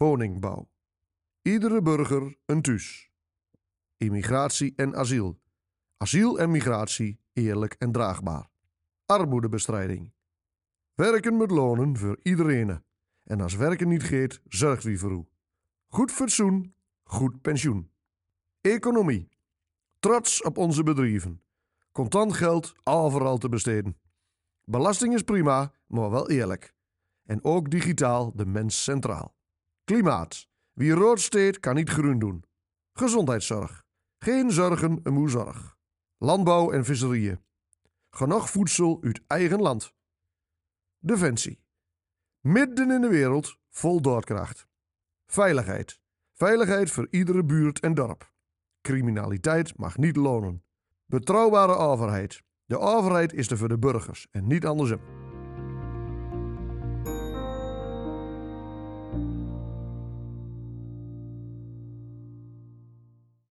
Woningbouw. Iedere burger een thuis. Immigratie en asiel. Asiel en migratie eerlijk en draagbaar. Armoedebestrijding. Werken met lonen voor iedereen. En als werken niet geeft, zorgt wie voor u. Goed fatsoen, goed pensioen. Economie. Trots op onze bedrijven. Contant geld overal te besteden. Belasting is prima, maar wel eerlijk. En ook digitaal de mens centraal. Klimaat. Wie rood steekt, kan niet groen doen. Gezondheidszorg. Geen zorgen, een moe zorg. Landbouw en visserieën. Genoeg voedsel uit eigen land. Defensie. Midden in de wereld vol doorkracht. Veiligheid. Veiligheid voor iedere buurt en dorp. Criminaliteit mag niet lonen. Betrouwbare overheid. De overheid is er voor de burgers en niet andersom.